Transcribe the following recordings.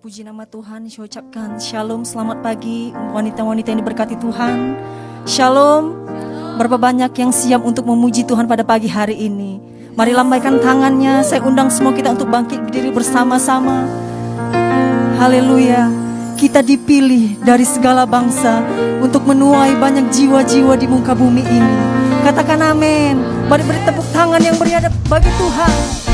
Puji nama Tuhan, saya ucapkan shalom, selamat pagi wanita-wanita yang diberkati Tuhan. Shalom. berapa banyak yang siap untuk memuji Tuhan pada pagi hari ini. Mari lambaikan tangannya, saya undang semua kita untuk bangkit berdiri bersama-sama. Haleluya, kita dipilih dari segala bangsa untuk menuai banyak jiwa-jiwa di muka bumi ini. Katakan amin, mari beri tepuk tangan yang beriadab bagi Tuhan.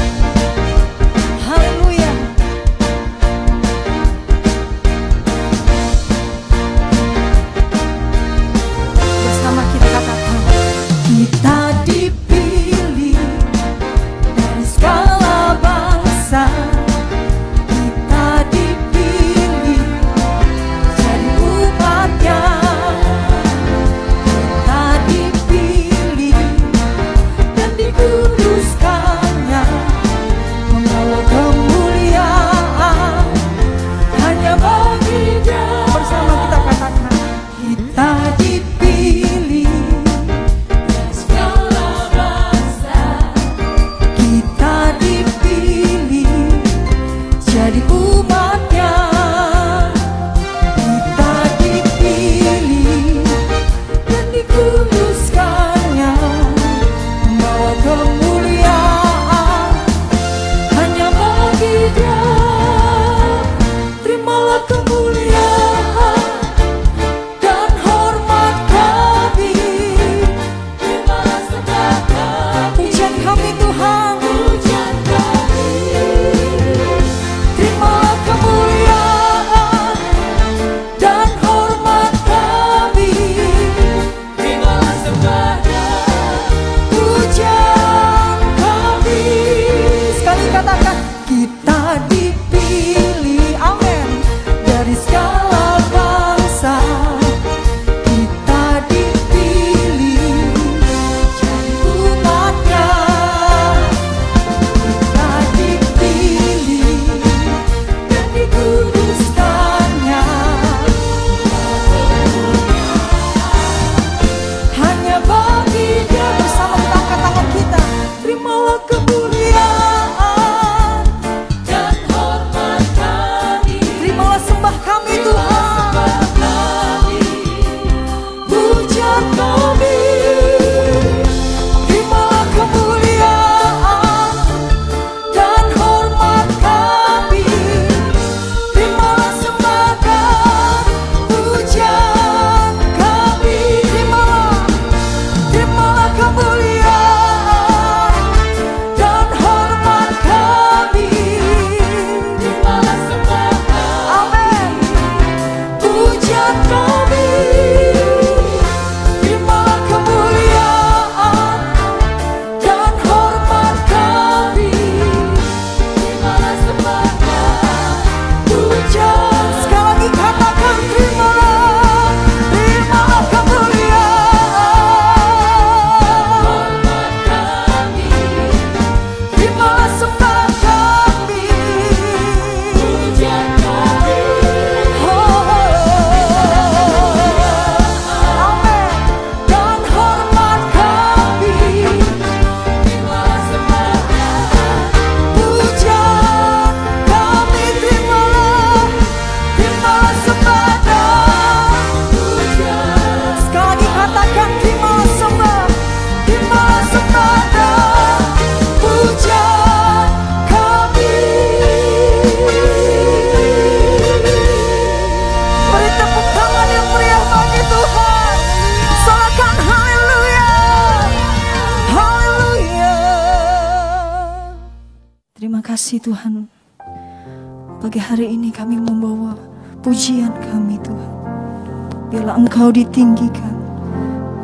Biarlah Engkau ditinggikan.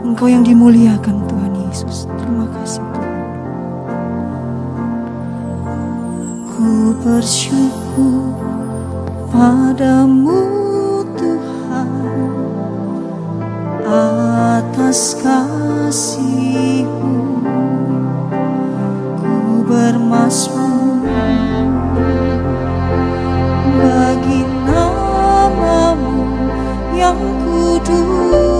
Engkau yang dimuliakan Tuhan Yesus. Terima kasih Tuhan. Ku bersyukur padamu Tuhan atas kasihmu. Ku bermasmur 无助。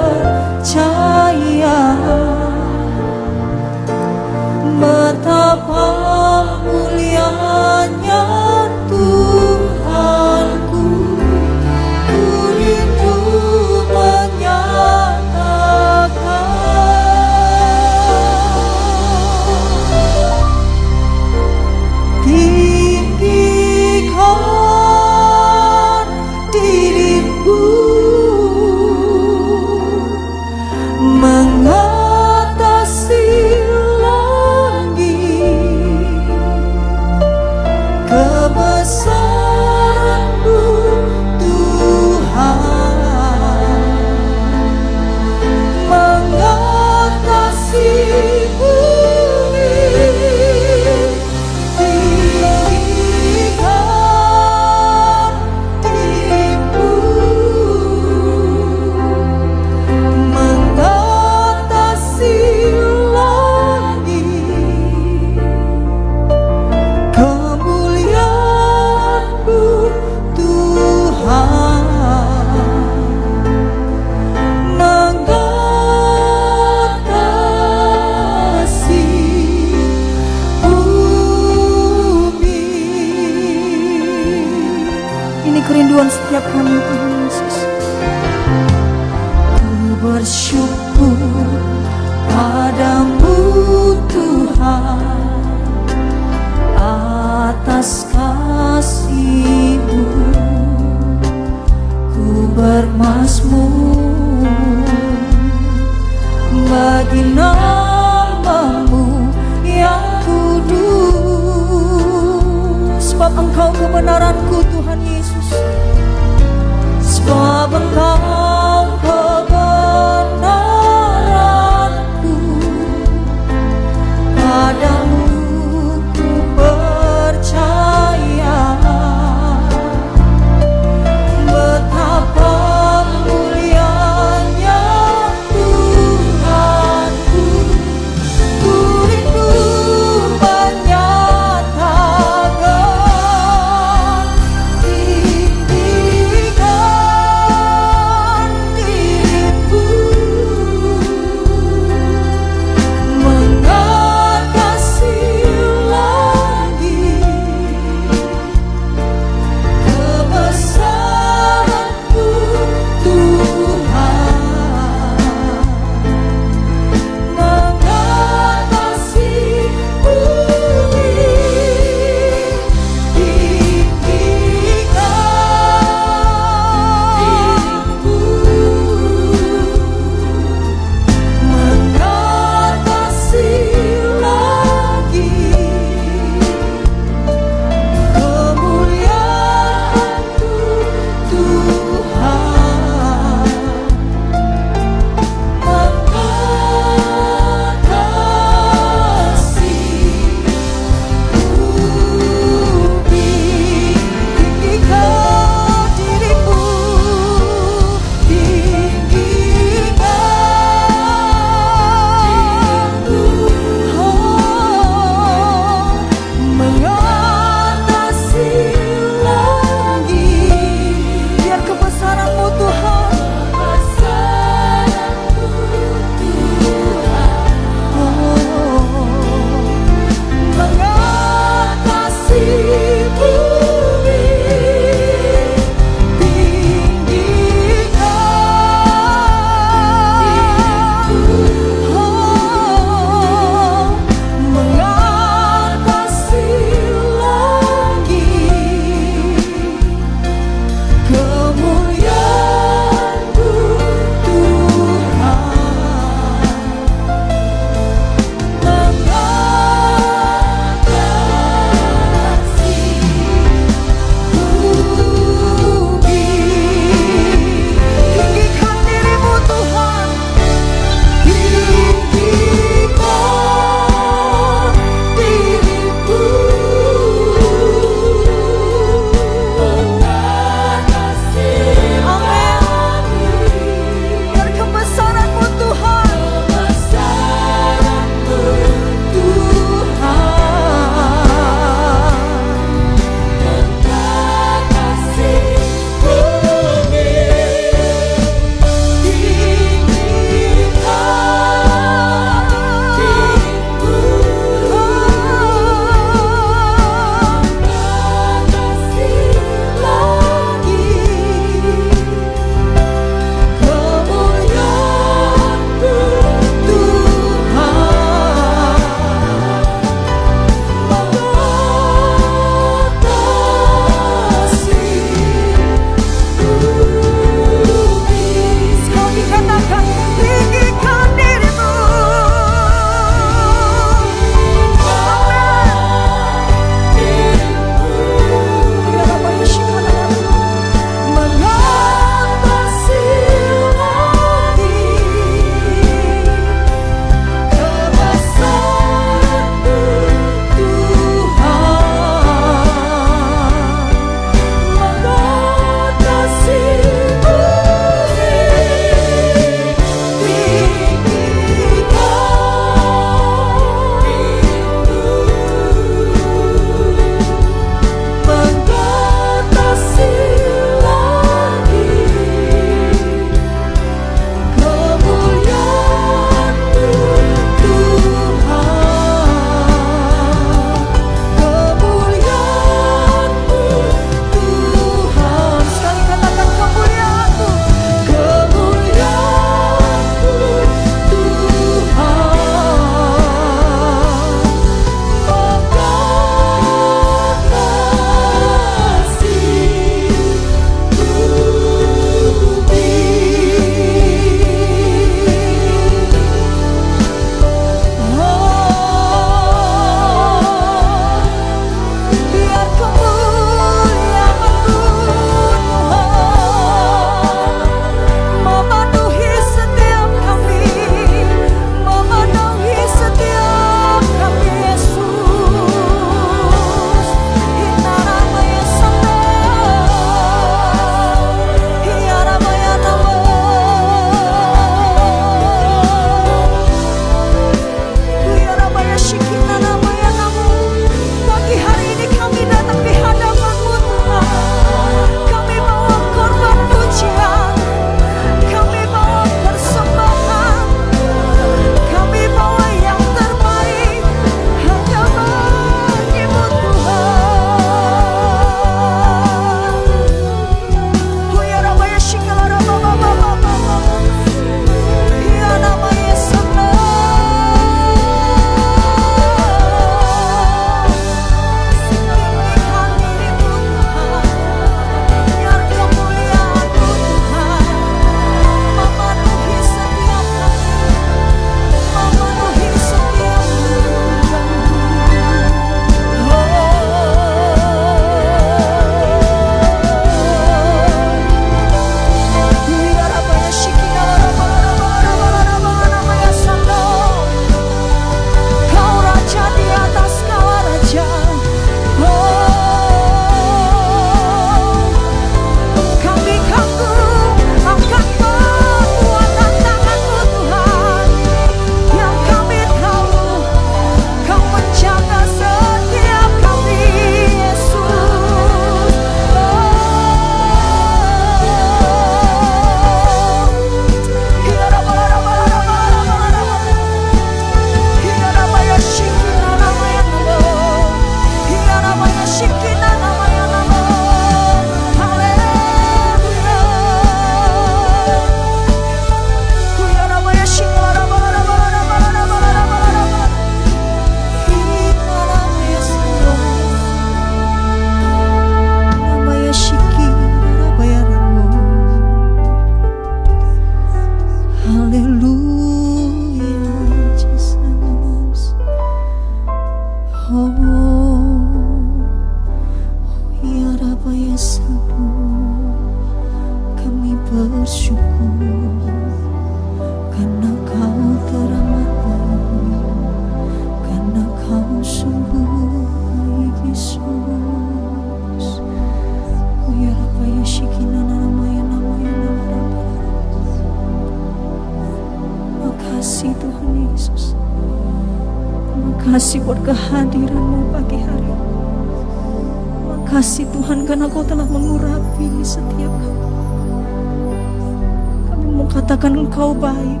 Katakan engkau baik.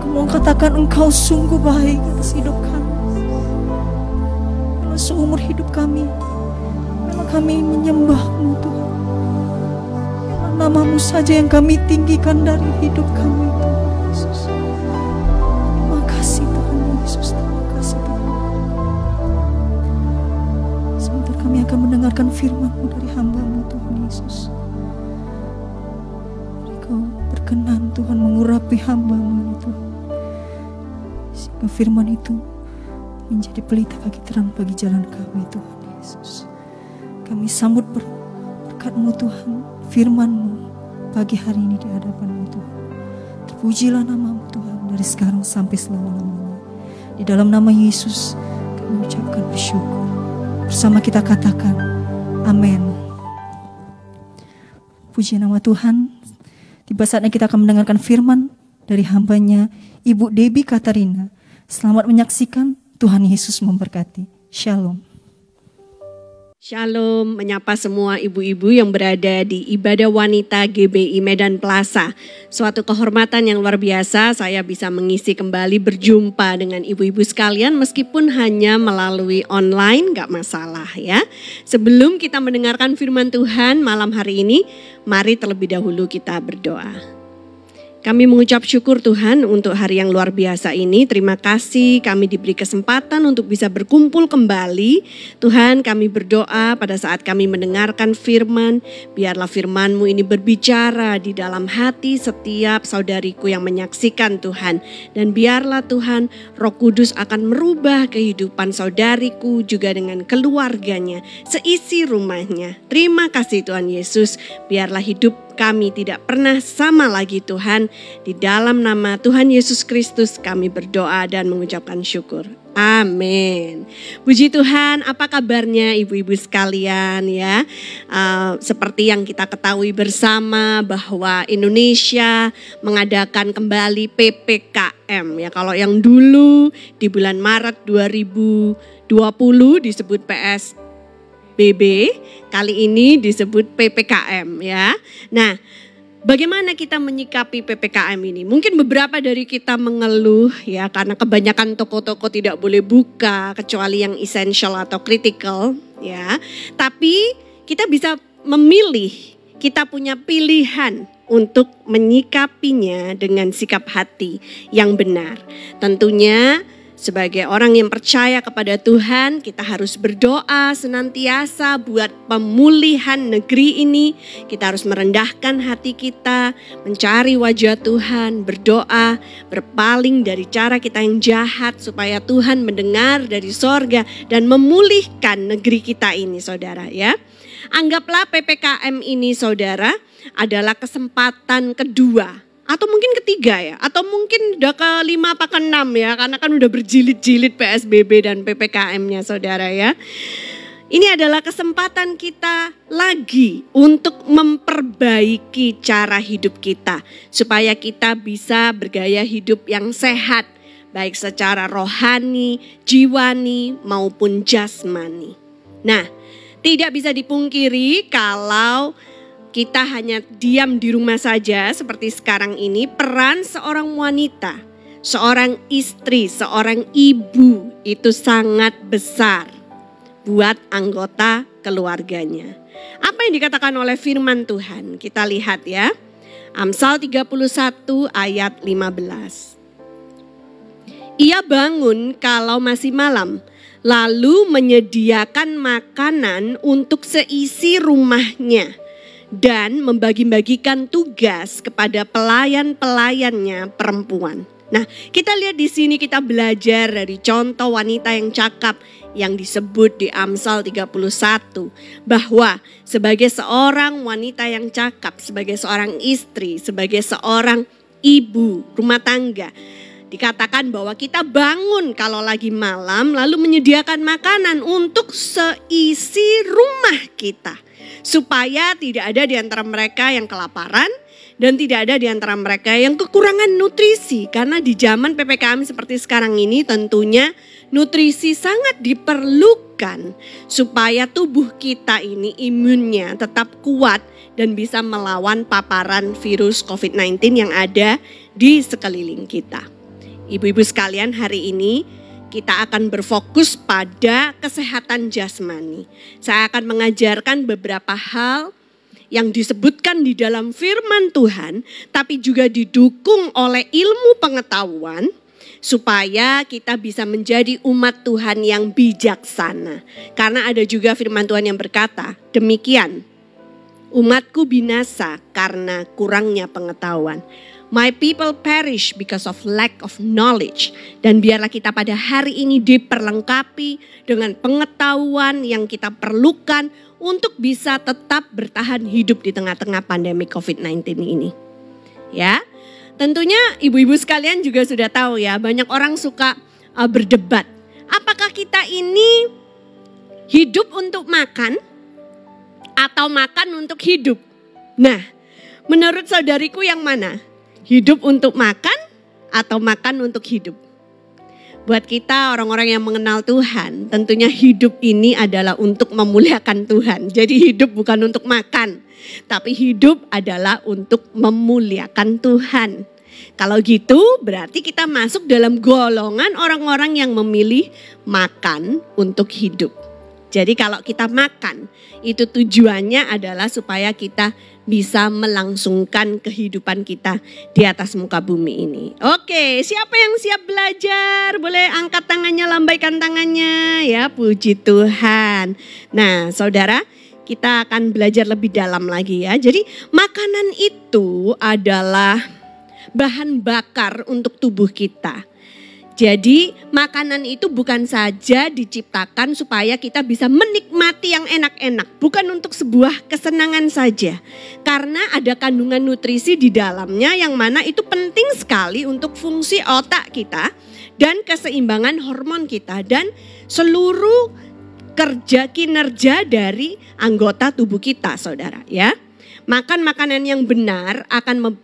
Kami mau katakan engkau sungguh baik atas hidup kami. Karena seumur hidup kami, memang kami menyembahmu Tuhan. Karena namamu saja yang kami tinggikan dari hidup kami Tuhan Yesus. Terima kasih Tuhan Yesus. kami akan mendengarkan firman-Mu dari hamba-Mu Tuhan Yesus. Mengurapi hamba-Mu itu. Sehingga firman itu menjadi pelita bagi terang bagi jalan kami Tuhan Yesus. Kami sambut berkat-Mu Tuhan, firman-Mu pagi hari ini di hadapan-Mu Tuhan. Terpujilah nama-Mu Tuhan dari sekarang sampai selama-lamanya. Di dalam nama Yesus kami ucapkan bersyukur. Bersama kita katakan, amin. Puji nama Tuhan. Tiba saatnya kita akan mendengarkan firman dari hambanya Ibu Debbie Katarina. Selamat menyaksikan Tuhan Yesus memberkati. Shalom. Shalom, menyapa semua ibu-ibu yang berada di Ibadah Wanita GBI Medan Plaza. Suatu kehormatan yang luar biasa saya bisa mengisi kembali berjumpa dengan ibu-ibu sekalian meskipun hanya melalui online, gak masalah ya. Sebelum kita mendengarkan firman Tuhan malam hari ini, mari terlebih dahulu kita berdoa. Kami mengucap syukur Tuhan untuk hari yang luar biasa ini. Terima kasih kami diberi kesempatan untuk bisa berkumpul kembali. Tuhan kami berdoa pada saat kami mendengarkan firman. Biarlah firman-Mu ini berbicara di dalam hati setiap saudariku yang menyaksikan Tuhan. Dan biarlah Tuhan roh kudus akan merubah kehidupan saudariku juga dengan keluarganya. Seisi rumahnya. Terima kasih Tuhan Yesus. Biarlah hidup kami tidak pernah sama lagi Tuhan. Di dalam nama Tuhan Yesus Kristus kami berdoa dan mengucapkan syukur. Amin. Puji Tuhan, apa kabarnya ibu-ibu sekalian ya? Uh, seperti yang kita ketahui bersama bahwa Indonesia mengadakan kembali PPKM ya. Kalau yang dulu di bulan Maret 2020 disebut PS BB, kali ini disebut PPKM ya. Nah, Bagaimana kita menyikapi PPKM ini? Mungkin beberapa dari kita mengeluh ya karena kebanyakan toko-toko tidak boleh buka kecuali yang essential atau critical ya. Tapi kita bisa memilih, kita punya pilihan untuk menyikapinya dengan sikap hati yang benar. Tentunya sebagai orang yang percaya kepada Tuhan, kita harus berdoa senantiasa buat pemulihan negeri ini. Kita harus merendahkan hati kita, mencari wajah Tuhan, berdoa, berpaling dari cara kita yang jahat supaya Tuhan mendengar dari sorga dan memulihkan negeri kita ini saudara ya. Anggaplah PPKM ini saudara adalah kesempatan kedua atau mungkin ketiga ya, atau mungkin udah ke lima apa ke enam ya, karena kan udah berjilid-jilid PSBB dan PPKM-nya saudara ya. Ini adalah kesempatan kita lagi untuk memperbaiki cara hidup kita supaya kita bisa bergaya hidup yang sehat baik secara rohani, jiwani maupun jasmani. Nah, tidak bisa dipungkiri kalau kita hanya diam di rumah saja seperti sekarang ini, peran seorang wanita, seorang istri, seorang ibu itu sangat besar buat anggota keluarganya. Apa yang dikatakan oleh firman Tuhan? Kita lihat ya. Amsal 31 ayat 15. Ia bangun kalau masih malam, lalu menyediakan makanan untuk seisi rumahnya dan membagi-bagikan tugas kepada pelayan-pelayannya perempuan. Nah, kita lihat di sini kita belajar dari contoh wanita yang cakap yang disebut di Amsal 31 bahwa sebagai seorang wanita yang cakap, sebagai seorang istri, sebagai seorang ibu rumah tangga, dikatakan bahwa kita bangun kalau lagi malam lalu menyediakan makanan untuk seisi rumah kita supaya tidak ada di antara mereka yang kelaparan dan tidak ada di antara mereka yang kekurangan nutrisi karena di zaman PPKM seperti sekarang ini tentunya nutrisi sangat diperlukan supaya tubuh kita ini imunnya tetap kuat dan bisa melawan paparan virus COVID-19 yang ada di sekeliling kita. Ibu-ibu sekalian, hari ini kita akan berfokus pada kesehatan jasmani. Saya akan mengajarkan beberapa hal yang disebutkan di dalam firman Tuhan, tapi juga didukung oleh ilmu pengetahuan, supaya kita bisa menjadi umat Tuhan yang bijaksana. Karena ada juga firman Tuhan yang berkata, demikian, umatku binasa karena kurangnya pengetahuan. My people perish because of lack of knowledge. Dan biarlah kita pada hari ini diperlengkapi dengan pengetahuan yang kita perlukan untuk bisa tetap bertahan hidup di tengah-tengah pandemi COVID-19 ini. Ya, tentunya ibu-ibu sekalian juga sudah tahu ya, banyak orang suka uh, berdebat. Apakah kita ini hidup untuk makan atau makan untuk hidup? Nah, menurut saudariku yang mana? Hidup untuk makan atau makan untuk hidup? Buat kita orang-orang yang mengenal Tuhan, tentunya hidup ini adalah untuk memuliakan Tuhan. Jadi hidup bukan untuk makan, tapi hidup adalah untuk memuliakan Tuhan. Kalau gitu berarti kita masuk dalam golongan orang-orang yang memilih makan untuk hidup. Jadi kalau kita makan, itu tujuannya adalah supaya kita bisa melangsungkan kehidupan kita di atas muka bumi ini. Oke, siapa yang siap belajar? Boleh angkat tangannya, lambaikan tangannya ya, puji Tuhan. Nah, Saudara, kita akan belajar lebih dalam lagi ya. Jadi, makanan itu adalah bahan bakar untuk tubuh kita. Jadi makanan itu bukan saja diciptakan supaya kita bisa menikmati yang enak-enak. Bukan untuk sebuah kesenangan saja. Karena ada kandungan nutrisi di dalamnya yang mana itu penting sekali untuk fungsi otak kita. Dan keseimbangan hormon kita. Dan seluruh kerja kinerja dari anggota tubuh kita saudara ya. Makan makanan yang benar akan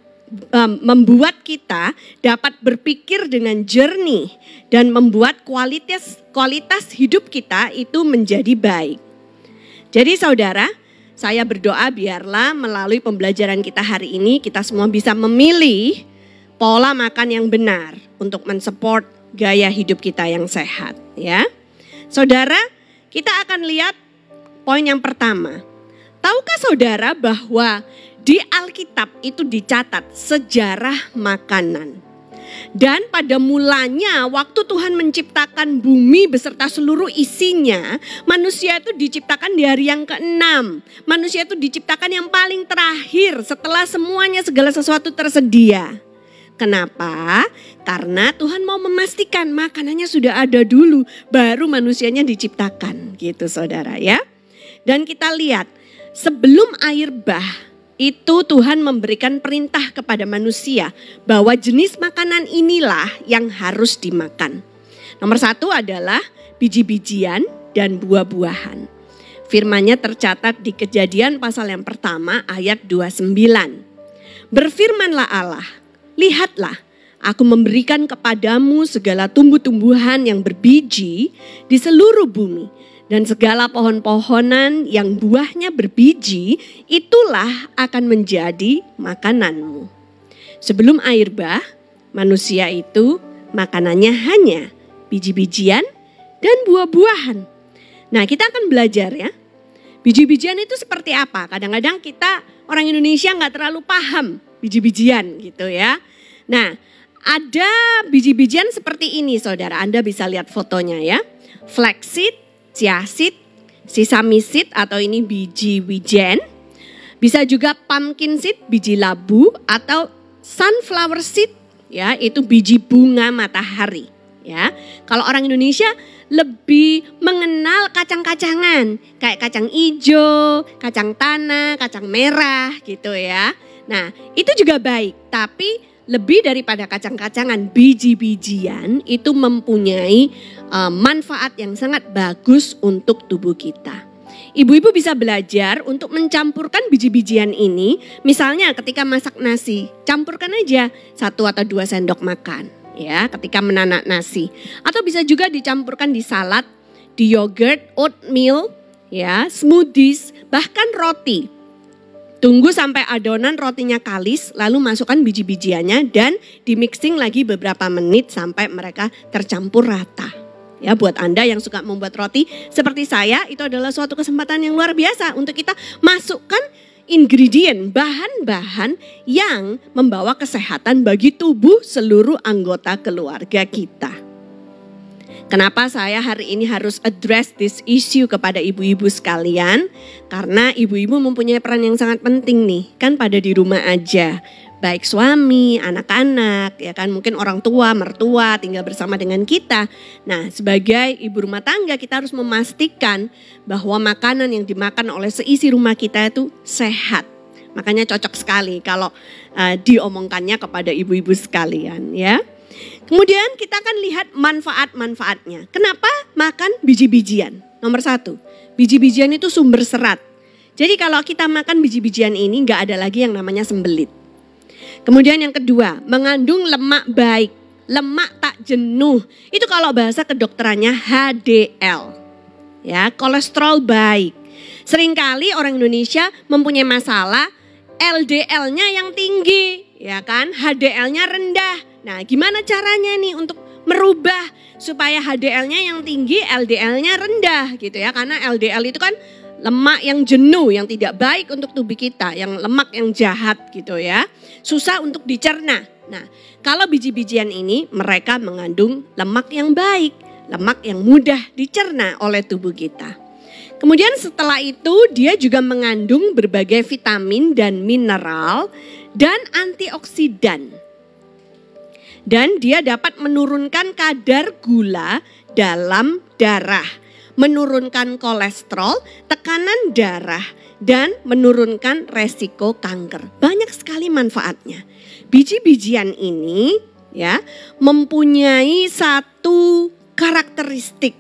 membuat kita dapat berpikir dengan jernih dan membuat kualitas kualitas hidup kita itu menjadi baik. Jadi saudara, saya berdoa biarlah melalui pembelajaran kita hari ini kita semua bisa memilih pola makan yang benar untuk mensupport gaya hidup kita yang sehat ya. Saudara, kita akan lihat poin yang pertama. Tahukah saudara bahwa di Alkitab itu dicatat sejarah makanan. Dan pada mulanya waktu Tuhan menciptakan bumi beserta seluruh isinya, manusia itu diciptakan di hari yang keenam. Manusia itu diciptakan yang paling terakhir setelah semuanya segala sesuatu tersedia. Kenapa? Karena Tuhan mau memastikan makanannya sudah ada dulu, baru manusianya diciptakan, gitu saudara ya. Dan kita lihat, sebelum air bah itu Tuhan memberikan perintah kepada manusia bahwa jenis makanan inilah yang harus dimakan. Nomor satu adalah biji-bijian dan buah-buahan. Firmannya tercatat di kejadian pasal yang pertama ayat 29. Berfirmanlah Allah, lihatlah aku memberikan kepadamu segala tumbuh-tumbuhan yang berbiji di seluruh bumi dan segala pohon-pohonan yang buahnya berbiji, itulah akan menjadi makananmu. Sebelum air bah, manusia itu makanannya hanya biji-bijian dan buah-buahan. Nah kita akan belajar ya, biji-bijian itu seperti apa? Kadang-kadang kita orang Indonesia nggak terlalu paham biji-bijian gitu ya. Nah ada biji-bijian seperti ini saudara, Anda bisa lihat fotonya ya. Flaxseed, chia seed, sesame seed atau ini biji wijen. Bisa juga pumpkin seed, biji labu atau sunflower seed ya, itu biji bunga matahari, ya. Kalau orang Indonesia lebih mengenal kacang-kacangan, kayak kacang hijau, kacang tanah, kacang merah gitu ya. Nah, itu juga baik, tapi lebih daripada kacang-kacangan, biji-bijian itu mempunyai uh, manfaat yang sangat bagus untuk tubuh kita. Ibu-ibu bisa belajar untuk mencampurkan biji-bijian ini, misalnya ketika masak nasi, campurkan aja satu atau dua sendok makan ya ketika menanak nasi. Atau bisa juga dicampurkan di salad, di yogurt, oatmeal, ya, smoothies, bahkan roti. Tunggu sampai adonan rotinya kalis, lalu masukkan biji-bijiannya dan di mixing lagi beberapa menit sampai mereka tercampur rata. Ya, buat Anda yang suka membuat roti seperti saya, itu adalah suatu kesempatan yang luar biasa untuk kita masukkan ingredient, bahan-bahan yang membawa kesehatan bagi tubuh seluruh anggota keluarga kita. Kenapa saya hari ini harus address this issue kepada ibu-ibu sekalian? Karena ibu-ibu mempunyai peran yang sangat penting nih, kan pada di rumah aja baik suami, anak-anak, ya kan mungkin orang tua, mertua tinggal bersama dengan kita. Nah, sebagai ibu rumah tangga kita harus memastikan bahwa makanan yang dimakan oleh seisi rumah kita itu sehat. Makanya cocok sekali kalau uh, diomongkannya kepada ibu-ibu sekalian ya. Kemudian kita akan lihat manfaat-manfaatnya. Kenapa makan biji-bijian? Nomor satu, biji-bijian itu sumber serat. Jadi kalau kita makan biji-bijian ini nggak ada lagi yang namanya sembelit. Kemudian yang kedua, mengandung lemak baik. Lemak tak jenuh. Itu kalau bahasa kedokterannya HDL. Ya, kolesterol baik. Seringkali orang Indonesia mempunyai masalah LDL-nya yang tinggi, ya kan? HDL-nya rendah. Nah, gimana caranya nih untuk merubah supaya HDL-nya yang tinggi, LDL-nya rendah gitu ya. Karena LDL itu kan lemak yang jenuh, yang tidak baik untuk tubuh kita, yang lemak yang jahat gitu ya susah untuk dicerna. Nah, kalau biji-bijian ini mereka mengandung lemak yang baik, lemak yang mudah dicerna oleh tubuh kita. Kemudian setelah itu dia juga mengandung berbagai vitamin dan mineral dan antioksidan. Dan dia dapat menurunkan kadar gula dalam darah, menurunkan kolesterol, tekanan darah, dan menurunkan resiko kanker. Banyak sekali manfaatnya. Biji-bijian ini ya mempunyai satu karakteristik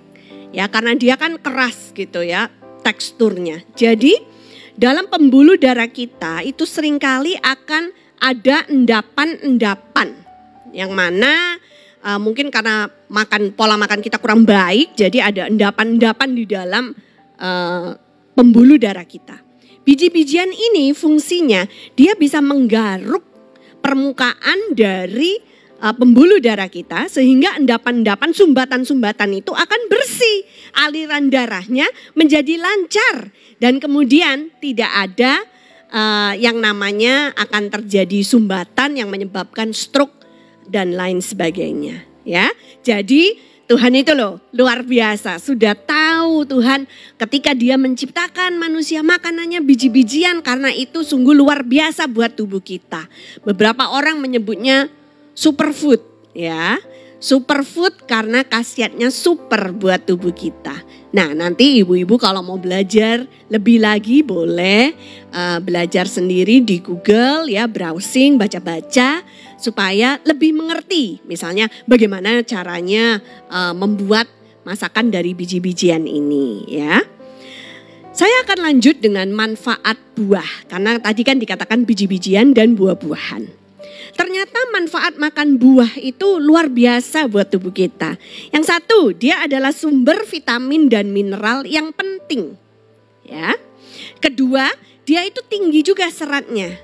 ya karena dia kan keras gitu ya teksturnya. Jadi dalam pembuluh darah kita itu sering kali akan ada endapan-endapan yang mana uh, mungkin karena makan pola makan kita kurang baik jadi ada endapan-endapan di dalam uh, pembuluh darah kita. Biji-bijian ini fungsinya dia bisa menggaruk permukaan dari uh, pembuluh darah kita sehingga endapan-endapan sumbatan-sumbatan itu akan bersih. Aliran darahnya menjadi lancar dan kemudian tidak ada uh, yang namanya akan terjadi sumbatan yang menyebabkan stroke dan lain sebagainya ya. Jadi Tuhan itu loh luar biasa, sudah tahu Tuhan ketika dia menciptakan manusia makanannya biji-bijian karena itu sungguh luar biasa buat tubuh kita. Beberapa orang menyebutnya superfood ya. Superfood karena khasiatnya super buat tubuh kita. Nah nanti ibu-ibu kalau mau belajar lebih lagi boleh uh, belajar sendiri di Google ya browsing baca-baca supaya lebih mengerti. Misalnya bagaimana caranya uh, membuat masakan dari biji-bijian ini ya. Saya akan lanjut dengan manfaat buah karena tadi kan dikatakan biji-bijian dan buah-buahan. Ternyata manfaat makan buah itu luar biasa buat tubuh kita. Yang satu, dia adalah sumber vitamin dan mineral yang penting. Ya. Kedua, dia itu tinggi juga seratnya.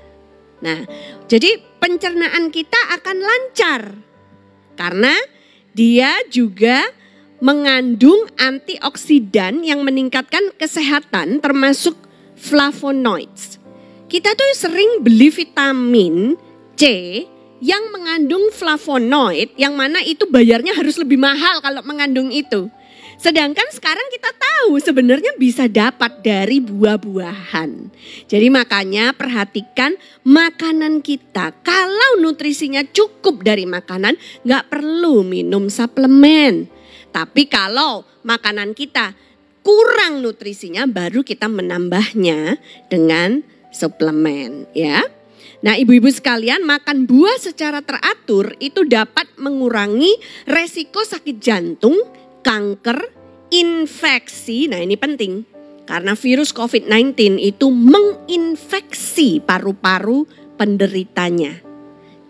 Nah, jadi pencernaan kita akan lancar karena dia juga mengandung antioksidan yang meningkatkan kesehatan termasuk flavonoids. Kita tuh sering beli vitamin C yang mengandung flavonoid yang mana itu bayarnya harus lebih mahal kalau mengandung itu. Sedangkan sekarang kita tahu sebenarnya bisa dapat dari buah-buahan. Jadi makanya perhatikan makanan kita. Kalau nutrisinya cukup dari makanan, nggak perlu minum suplemen. Tapi kalau makanan kita kurang nutrisinya, baru kita menambahnya dengan suplemen, ya. Nah, ibu-ibu sekalian, makan buah secara teratur itu dapat mengurangi resiko sakit jantung, kanker, infeksi. Nah, ini penting karena virus COVID-19 itu menginfeksi paru-paru penderitanya.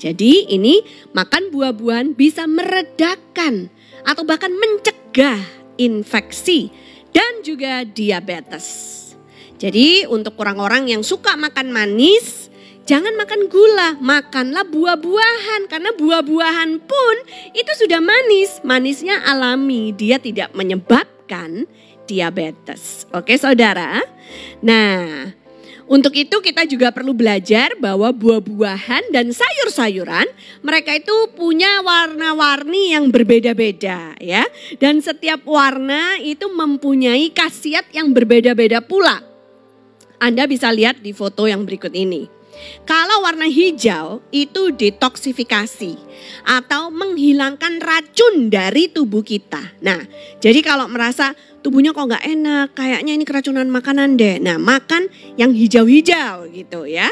Jadi, ini makan buah-buahan bisa meredakan atau bahkan mencegah infeksi dan juga diabetes. Jadi, untuk orang-orang yang suka makan manis, Jangan makan gula, makanlah buah-buahan karena buah-buahan pun itu sudah manis. Manisnya alami, dia tidak menyebabkan diabetes. Oke, Saudara. Nah, untuk itu kita juga perlu belajar bahwa buah-buahan dan sayur-sayuran mereka itu punya warna-warni yang berbeda-beda ya. Dan setiap warna itu mempunyai khasiat yang berbeda-beda pula. Anda bisa lihat di foto yang berikut ini. Kalau warna hijau itu detoksifikasi atau menghilangkan racun dari tubuh kita. Nah, jadi kalau merasa tubuhnya kok nggak enak, kayaknya ini keracunan makanan deh. Nah, makan yang hijau-hijau gitu ya.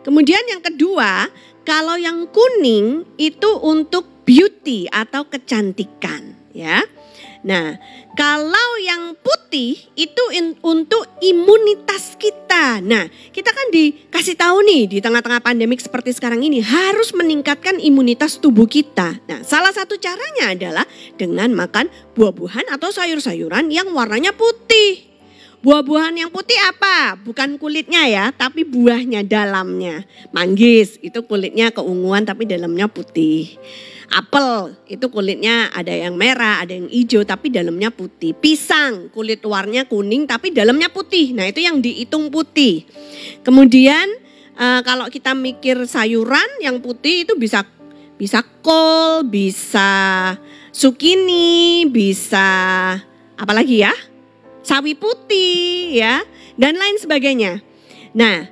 Kemudian yang kedua, kalau yang kuning itu untuk beauty atau kecantikan ya. Nah, kalau yang putih itu in, untuk imunitas kita. Nah, kita kan dikasih tahu nih di tengah-tengah pandemik seperti sekarang ini harus meningkatkan imunitas tubuh kita. Nah, salah satu caranya adalah dengan makan buah-buahan atau sayur-sayuran yang warnanya putih. Buah-buahan yang putih apa? Bukan kulitnya ya, tapi buahnya dalamnya. Manggis itu kulitnya keunguan tapi dalamnya putih. Apel itu kulitnya ada yang merah, ada yang hijau tapi dalamnya putih. Pisang kulit luarnya kuning tapi dalamnya putih. Nah itu yang dihitung putih. Kemudian uh, kalau kita mikir sayuran yang putih itu bisa bisa kol, bisa zucchini, bisa apa lagi ya? Sawi putih ya dan lain sebagainya. Nah,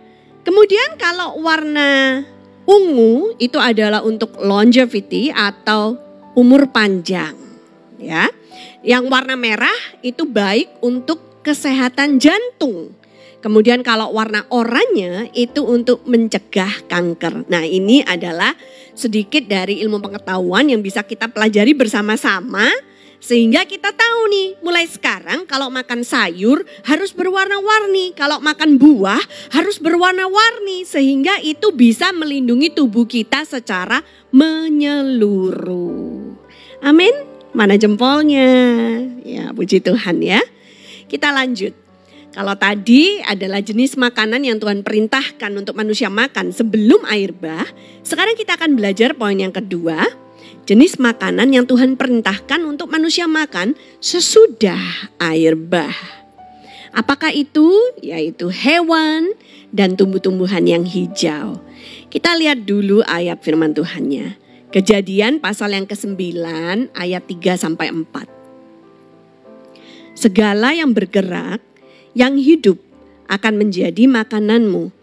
kemudian kalau warna Ungu itu adalah untuk longevity atau umur panjang, ya. Yang warna merah itu baik untuk kesehatan jantung. Kemudian kalau warna oranye itu untuk mencegah kanker. Nah, ini adalah sedikit dari ilmu pengetahuan yang bisa kita pelajari bersama-sama sehingga kita tahu nih, mulai sekarang kalau makan sayur harus berwarna-warni, kalau makan buah harus berwarna-warni sehingga itu bisa melindungi tubuh kita secara menyeluruh. Amin. Mana jempolnya? Ya, puji Tuhan ya. Kita lanjut. Kalau tadi adalah jenis makanan yang Tuhan perintahkan untuk manusia makan sebelum air bah, sekarang kita akan belajar poin yang kedua, jenis makanan yang Tuhan perintahkan untuk manusia makan sesudah air bah. Apakah itu? Yaitu hewan dan tumbuh-tumbuhan yang hijau. Kita lihat dulu ayat firman Tuhannya. Kejadian pasal yang ke-9 ayat 3 sampai 4. Segala yang bergerak, yang hidup akan menjadi makananmu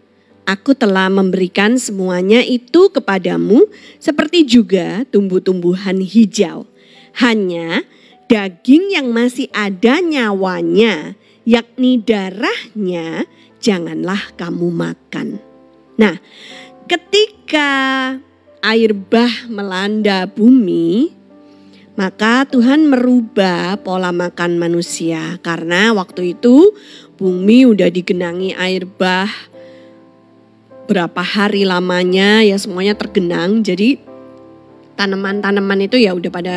Aku telah memberikan semuanya itu kepadamu seperti juga tumbuh-tumbuhan hijau. Hanya daging yang masih ada nyawanya, yakni darahnya, janganlah kamu makan. Nah, ketika air bah melanda bumi, maka Tuhan merubah pola makan manusia karena waktu itu bumi udah digenangi air bah, berapa hari lamanya ya semuanya tergenang. Jadi tanaman-tanaman itu ya udah pada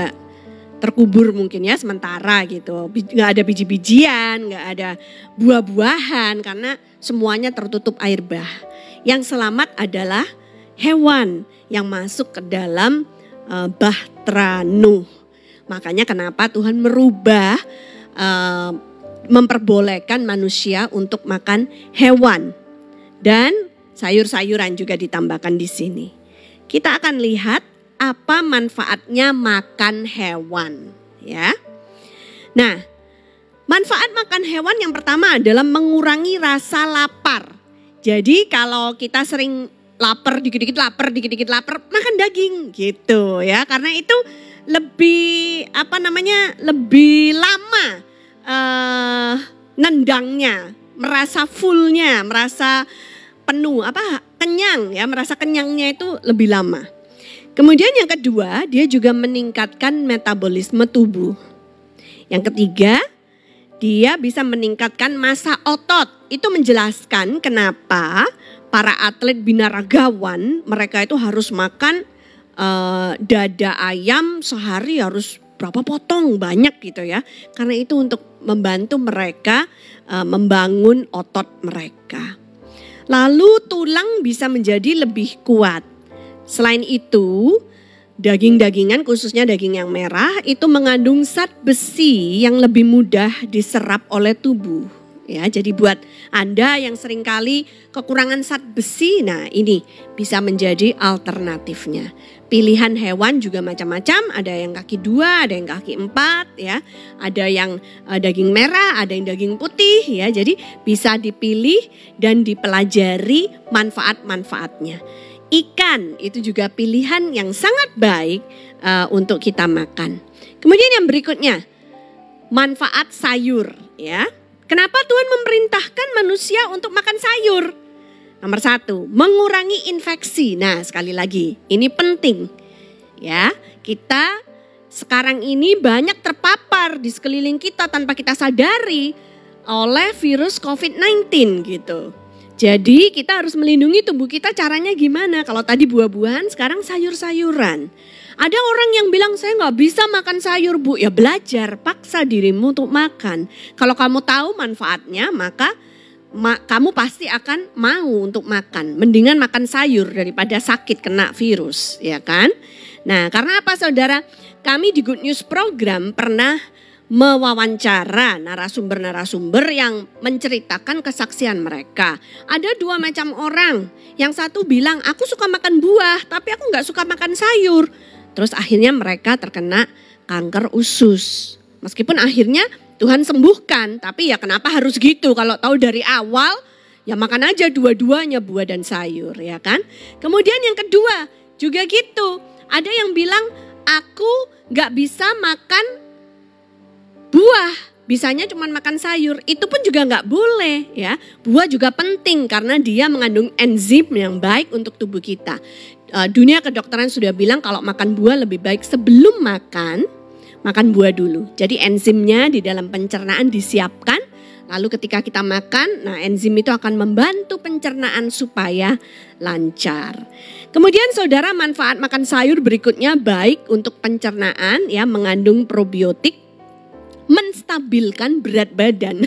terkubur mungkin ya sementara gitu. Nggak ada biji-bijian, nggak ada buah-buahan karena semuanya tertutup air bah. Yang selamat adalah hewan yang masuk ke dalam uh, bahtera Nuh. Makanya kenapa Tuhan merubah uh, memperbolehkan manusia untuk makan hewan. Dan sayur-sayuran juga ditambahkan di sini. Kita akan lihat apa manfaatnya makan hewan, ya. Nah, Manfaat makan hewan yang pertama adalah mengurangi rasa lapar. Jadi kalau kita sering lapar, dikit-dikit lapar, dikit-dikit lapar, makan daging gitu ya. Karena itu lebih apa namanya? lebih lama uh, nendangnya, merasa fullnya, merasa penuh, apa kenyang ya, merasa kenyangnya itu lebih lama. Kemudian yang kedua, dia juga meningkatkan metabolisme tubuh. Yang ketiga, dia bisa meningkatkan masa otot. Itu menjelaskan kenapa para atlet binaragawan mereka itu harus makan uh, dada ayam sehari harus berapa potong banyak gitu ya. Karena itu untuk membantu mereka uh, membangun otot mereka. Lalu tulang bisa menjadi lebih kuat. Selain itu, daging-dagingan khususnya daging yang merah itu mengandung zat besi yang lebih mudah diserap oleh tubuh. Ya, jadi buat Anda yang sering kali kekurangan zat besi, nah ini bisa menjadi alternatifnya. Pilihan hewan juga macam-macam, ada yang kaki dua, ada yang kaki empat, ya, ada yang uh, daging merah, ada yang daging putih, ya. Jadi bisa dipilih dan dipelajari manfaat-manfaatnya. Ikan itu juga pilihan yang sangat baik uh, untuk kita makan. Kemudian yang berikutnya, manfaat sayur, ya. Kenapa Tuhan memerintahkan manusia untuk makan sayur? Nomor satu, mengurangi infeksi. Nah, sekali lagi, ini penting. Ya, kita sekarang ini banyak terpapar di sekeliling kita tanpa kita sadari oleh virus COVID-19 gitu. Jadi kita harus melindungi tubuh kita caranya gimana? Kalau tadi buah-buahan, sekarang sayur-sayuran. Ada orang yang bilang saya nggak bisa makan sayur bu, ya belajar, paksa dirimu untuk makan. Kalau kamu tahu manfaatnya, maka ma kamu pasti akan mau untuk makan. Mendingan makan sayur daripada sakit kena virus, ya kan? Nah, karena apa saudara? Kami di Good News Program pernah mewawancara narasumber-narasumber yang menceritakan kesaksian mereka. Ada dua macam orang. Yang satu bilang, aku suka makan buah, tapi aku nggak suka makan sayur. Terus akhirnya mereka terkena kanker usus. Meskipun akhirnya Tuhan sembuhkan, tapi ya kenapa harus gitu? Kalau tahu dari awal, ya makan aja dua-duanya buah dan sayur, ya kan? Kemudian yang kedua juga gitu, ada yang bilang aku gak bisa makan buah, bisanya cuma makan sayur. Itu pun juga nggak boleh ya. Buah juga penting karena dia mengandung enzim yang baik untuk tubuh kita. Uh, dunia kedokteran sudah bilang kalau makan buah lebih baik sebelum makan makan buah dulu. Jadi enzimnya di dalam pencernaan disiapkan. Lalu ketika kita makan, nah enzim itu akan membantu pencernaan supaya lancar. Kemudian saudara manfaat makan sayur berikutnya baik untuk pencernaan ya mengandung probiotik menstabilkan berat badan.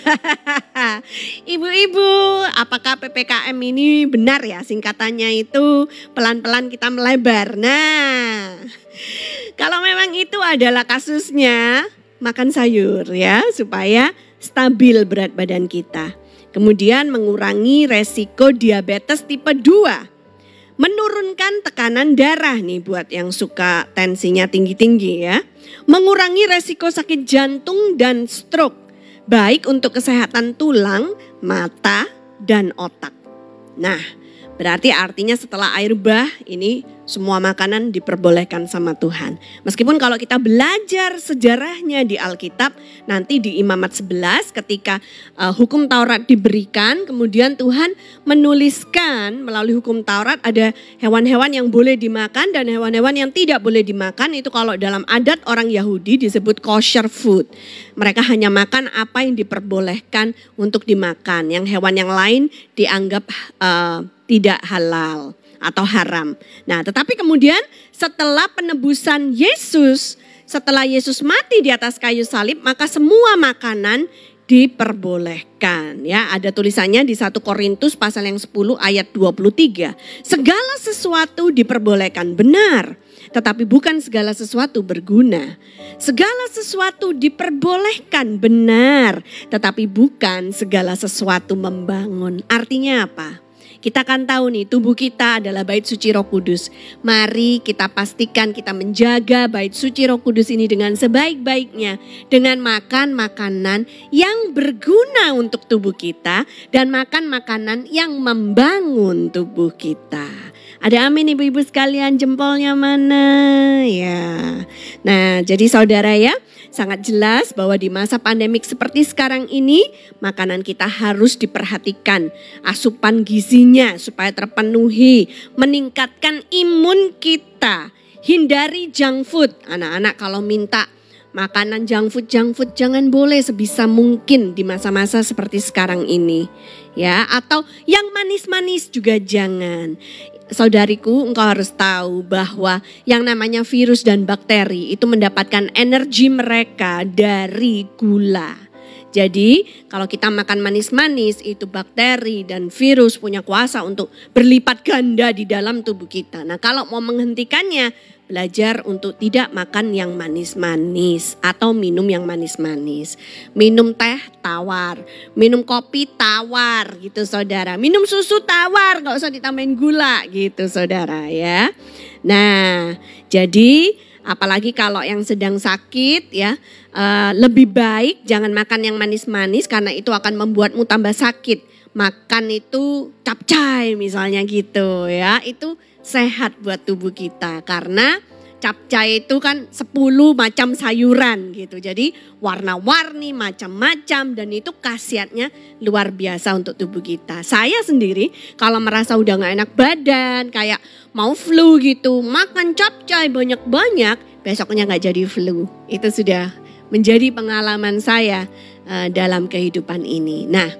Ibu-ibu, apakah PPKM ini benar ya singkatannya itu pelan-pelan kita melebar? Nah, kalau memang itu adalah kasusnya, makan sayur ya supaya stabil berat badan kita. Kemudian mengurangi resiko diabetes tipe 2 menurunkan tekanan darah nih buat yang suka tensinya tinggi-tinggi ya. Mengurangi resiko sakit jantung dan stroke. Baik untuk kesehatan tulang, mata, dan otak. Nah, berarti artinya setelah air bah ini semua makanan diperbolehkan sama Tuhan. Meskipun kalau kita belajar sejarahnya di Alkitab, nanti di Imamat 11 ketika uh, hukum Taurat diberikan, kemudian Tuhan menuliskan melalui hukum Taurat ada hewan-hewan yang boleh dimakan dan hewan-hewan yang tidak boleh dimakan. Itu kalau dalam adat orang Yahudi disebut kosher food. Mereka hanya makan apa yang diperbolehkan untuk dimakan. Yang hewan yang lain dianggap uh, tidak halal atau haram. Nah, tetapi kemudian setelah penebusan Yesus, setelah Yesus mati di atas kayu salib, maka semua makanan diperbolehkan ya. Ada tulisannya di 1 Korintus pasal yang 10 ayat 23 segala sesuatu diperbolehkan benar tetapi bukan segala sesuatu berguna. Segala sesuatu diperbolehkan benar tetapi bukan segala sesuatu membangun. Artinya apa Kita kan tahu nih tubuh kita adalah bait suci Roh Kudus. Mari kita pastikan kita menjaga bait suci Roh Kudus ini dengan sebaik-baiknya dengan makan makanan yang berguna untuk tubuh kita dan makan makanan yang membangun tubuh kita. Ada amin ibu-ibu sekalian jempolnya mana ya. Nah jadi saudara ya sangat jelas bahwa di masa pandemik seperti sekarang ini, makanan kita harus diperhatikan. Asupan gizinya supaya terpenuhi, meningkatkan imun kita. Hindari junk food. Anak-anak kalau minta makanan junk food, junk food jangan boleh sebisa mungkin di masa-masa seperti sekarang ini. Ya, atau yang manis-manis juga jangan saudariku, engkau harus tahu bahwa yang namanya virus dan bakteri itu mendapatkan energi mereka dari gula. Jadi, kalau kita makan manis-manis, itu bakteri dan virus punya kuasa untuk berlipat ganda di dalam tubuh kita. Nah, kalau mau menghentikannya, belajar untuk tidak makan yang manis-manis atau minum yang manis-manis. Minum teh tawar, minum kopi tawar gitu saudara. Minum susu tawar, nggak usah ditambahin gula gitu saudara ya. Nah, jadi apalagi kalau yang sedang sakit ya, uh, lebih baik jangan makan yang manis-manis karena itu akan membuatmu tambah sakit. Makan itu capcay misalnya gitu ya, itu sehat buat tubuh kita karena capcay itu kan 10 macam sayuran gitu. Jadi warna-warni macam-macam dan itu khasiatnya luar biasa untuk tubuh kita. Saya sendiri kalau merasa udah gak enak badan, kayak mau flu gitu, makan capcay banyak-banyak, besoknya gak jadi flu. Itu sudah menjadi pengalaman saya uh, dalam kehidupan ini. Nah,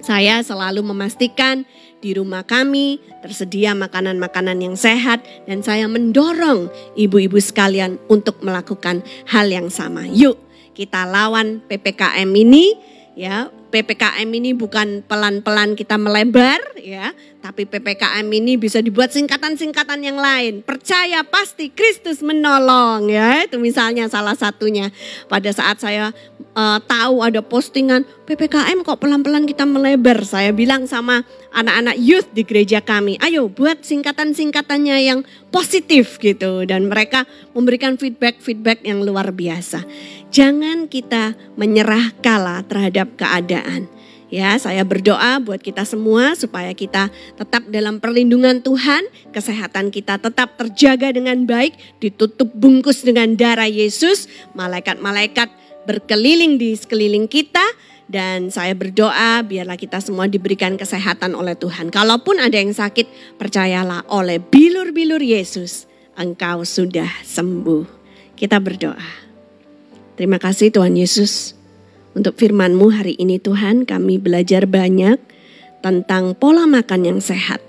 saya selalu memastikan di rumah kami tersedia makanan-makanan yang sehat dan saya mendorong ibu-ibu sekalian untuk melakukan hal yang sama. Yuk kita lawan PPKM ini ya PPKM ini bukan pelan-pelan kita melebar ya, tapi PPKM ini bisa dibuat singkatan-singkatan yang lain. Percaya pasti Kristus menolong ya. Itu misalnya salah satunya. Pada saat saya uh, tahu ada postingan PPKM kok pelan-pelan kita melebar, saya bilang sama anak-anak youth di gereja kami, ayo buat singkatan-singkatannya yang positif gitu dan mereka memberikan feedback-feedback yang luar biasa. Jangan kita menyerah kalah terhadap keadaan. Ya, saya berdoa buat kita semua supaya kita tetap dalam perlindungan Tuhan, kesehatan kita tetap terjaga dengan baik, ditutup bungkus dengan darah Yesus, malaikat-malaikat berkeliling di sekeliling kita dan saya berdoa biarlah kita semua diberikan kesehatan oleh Tuhan. Kalaupun ada yang sakit, percayalah oleh bilur-bilur Yesus, engkau sudah sembuh. Kita berdoa. Terima kasih Tuhan Yesus untuk firman-Mu hari ini Tuhan kami belajar banyak tentang pola makan yang sehat.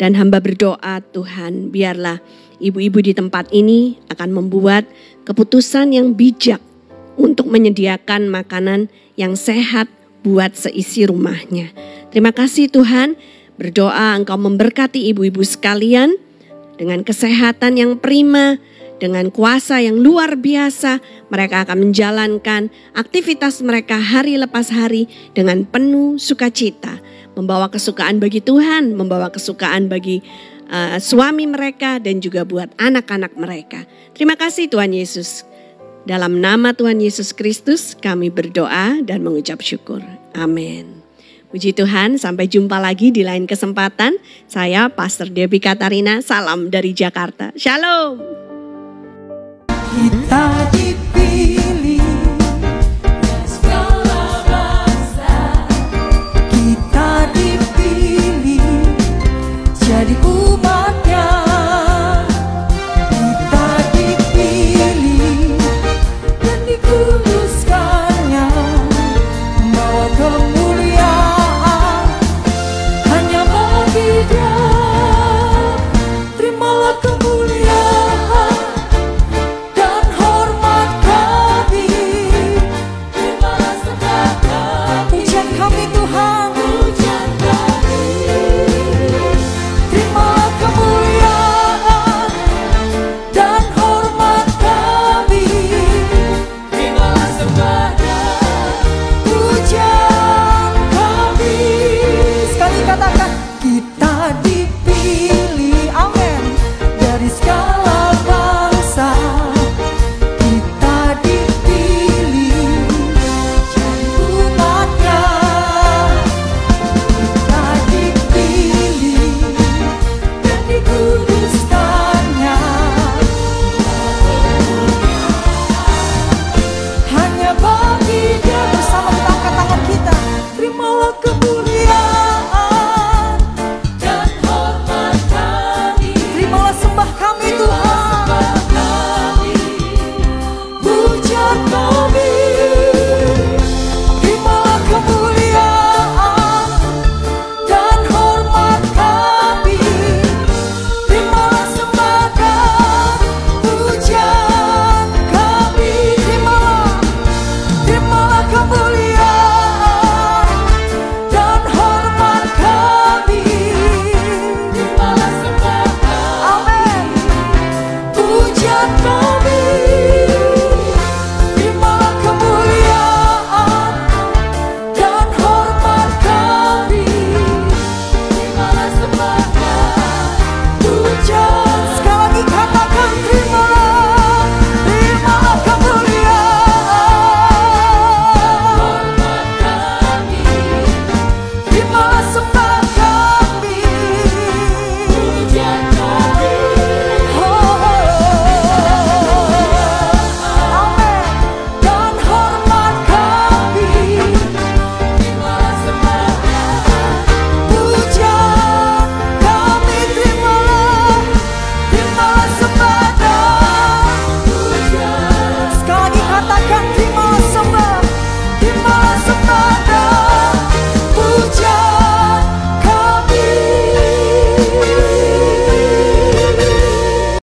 Dan hamba berdoa Tuhan biarlah ibu-ibu di tempat ini akan membuat keputusan yang bijak untuk menyediakan makanan yang sehat buat seisi rumahnya. Terima kasih Tuhan, berdoa Engkau memberkati ibu-ibu sekalian dengan kesehatan yang prima, dengan kuasa yang luar biasa, mereka akan menjalankan aktivitas mereka hari lepas hari dengan penuh sukacita, membawa kesukaan bagi Tuhan, membawa kesukaan bagi uh, suami mereka dan juga buat anak-anak mereka. Terima kasih Tuhan Yesus. Dalam nama Tuhan Yesus Kristus kami berdoa dan mengucap syukur. Amin. Puji Tuhan, sampai jumpa lagi di lain kesempatan. Saya Pastor Debbie Katarina, salam dari Jakarta. Shalom kita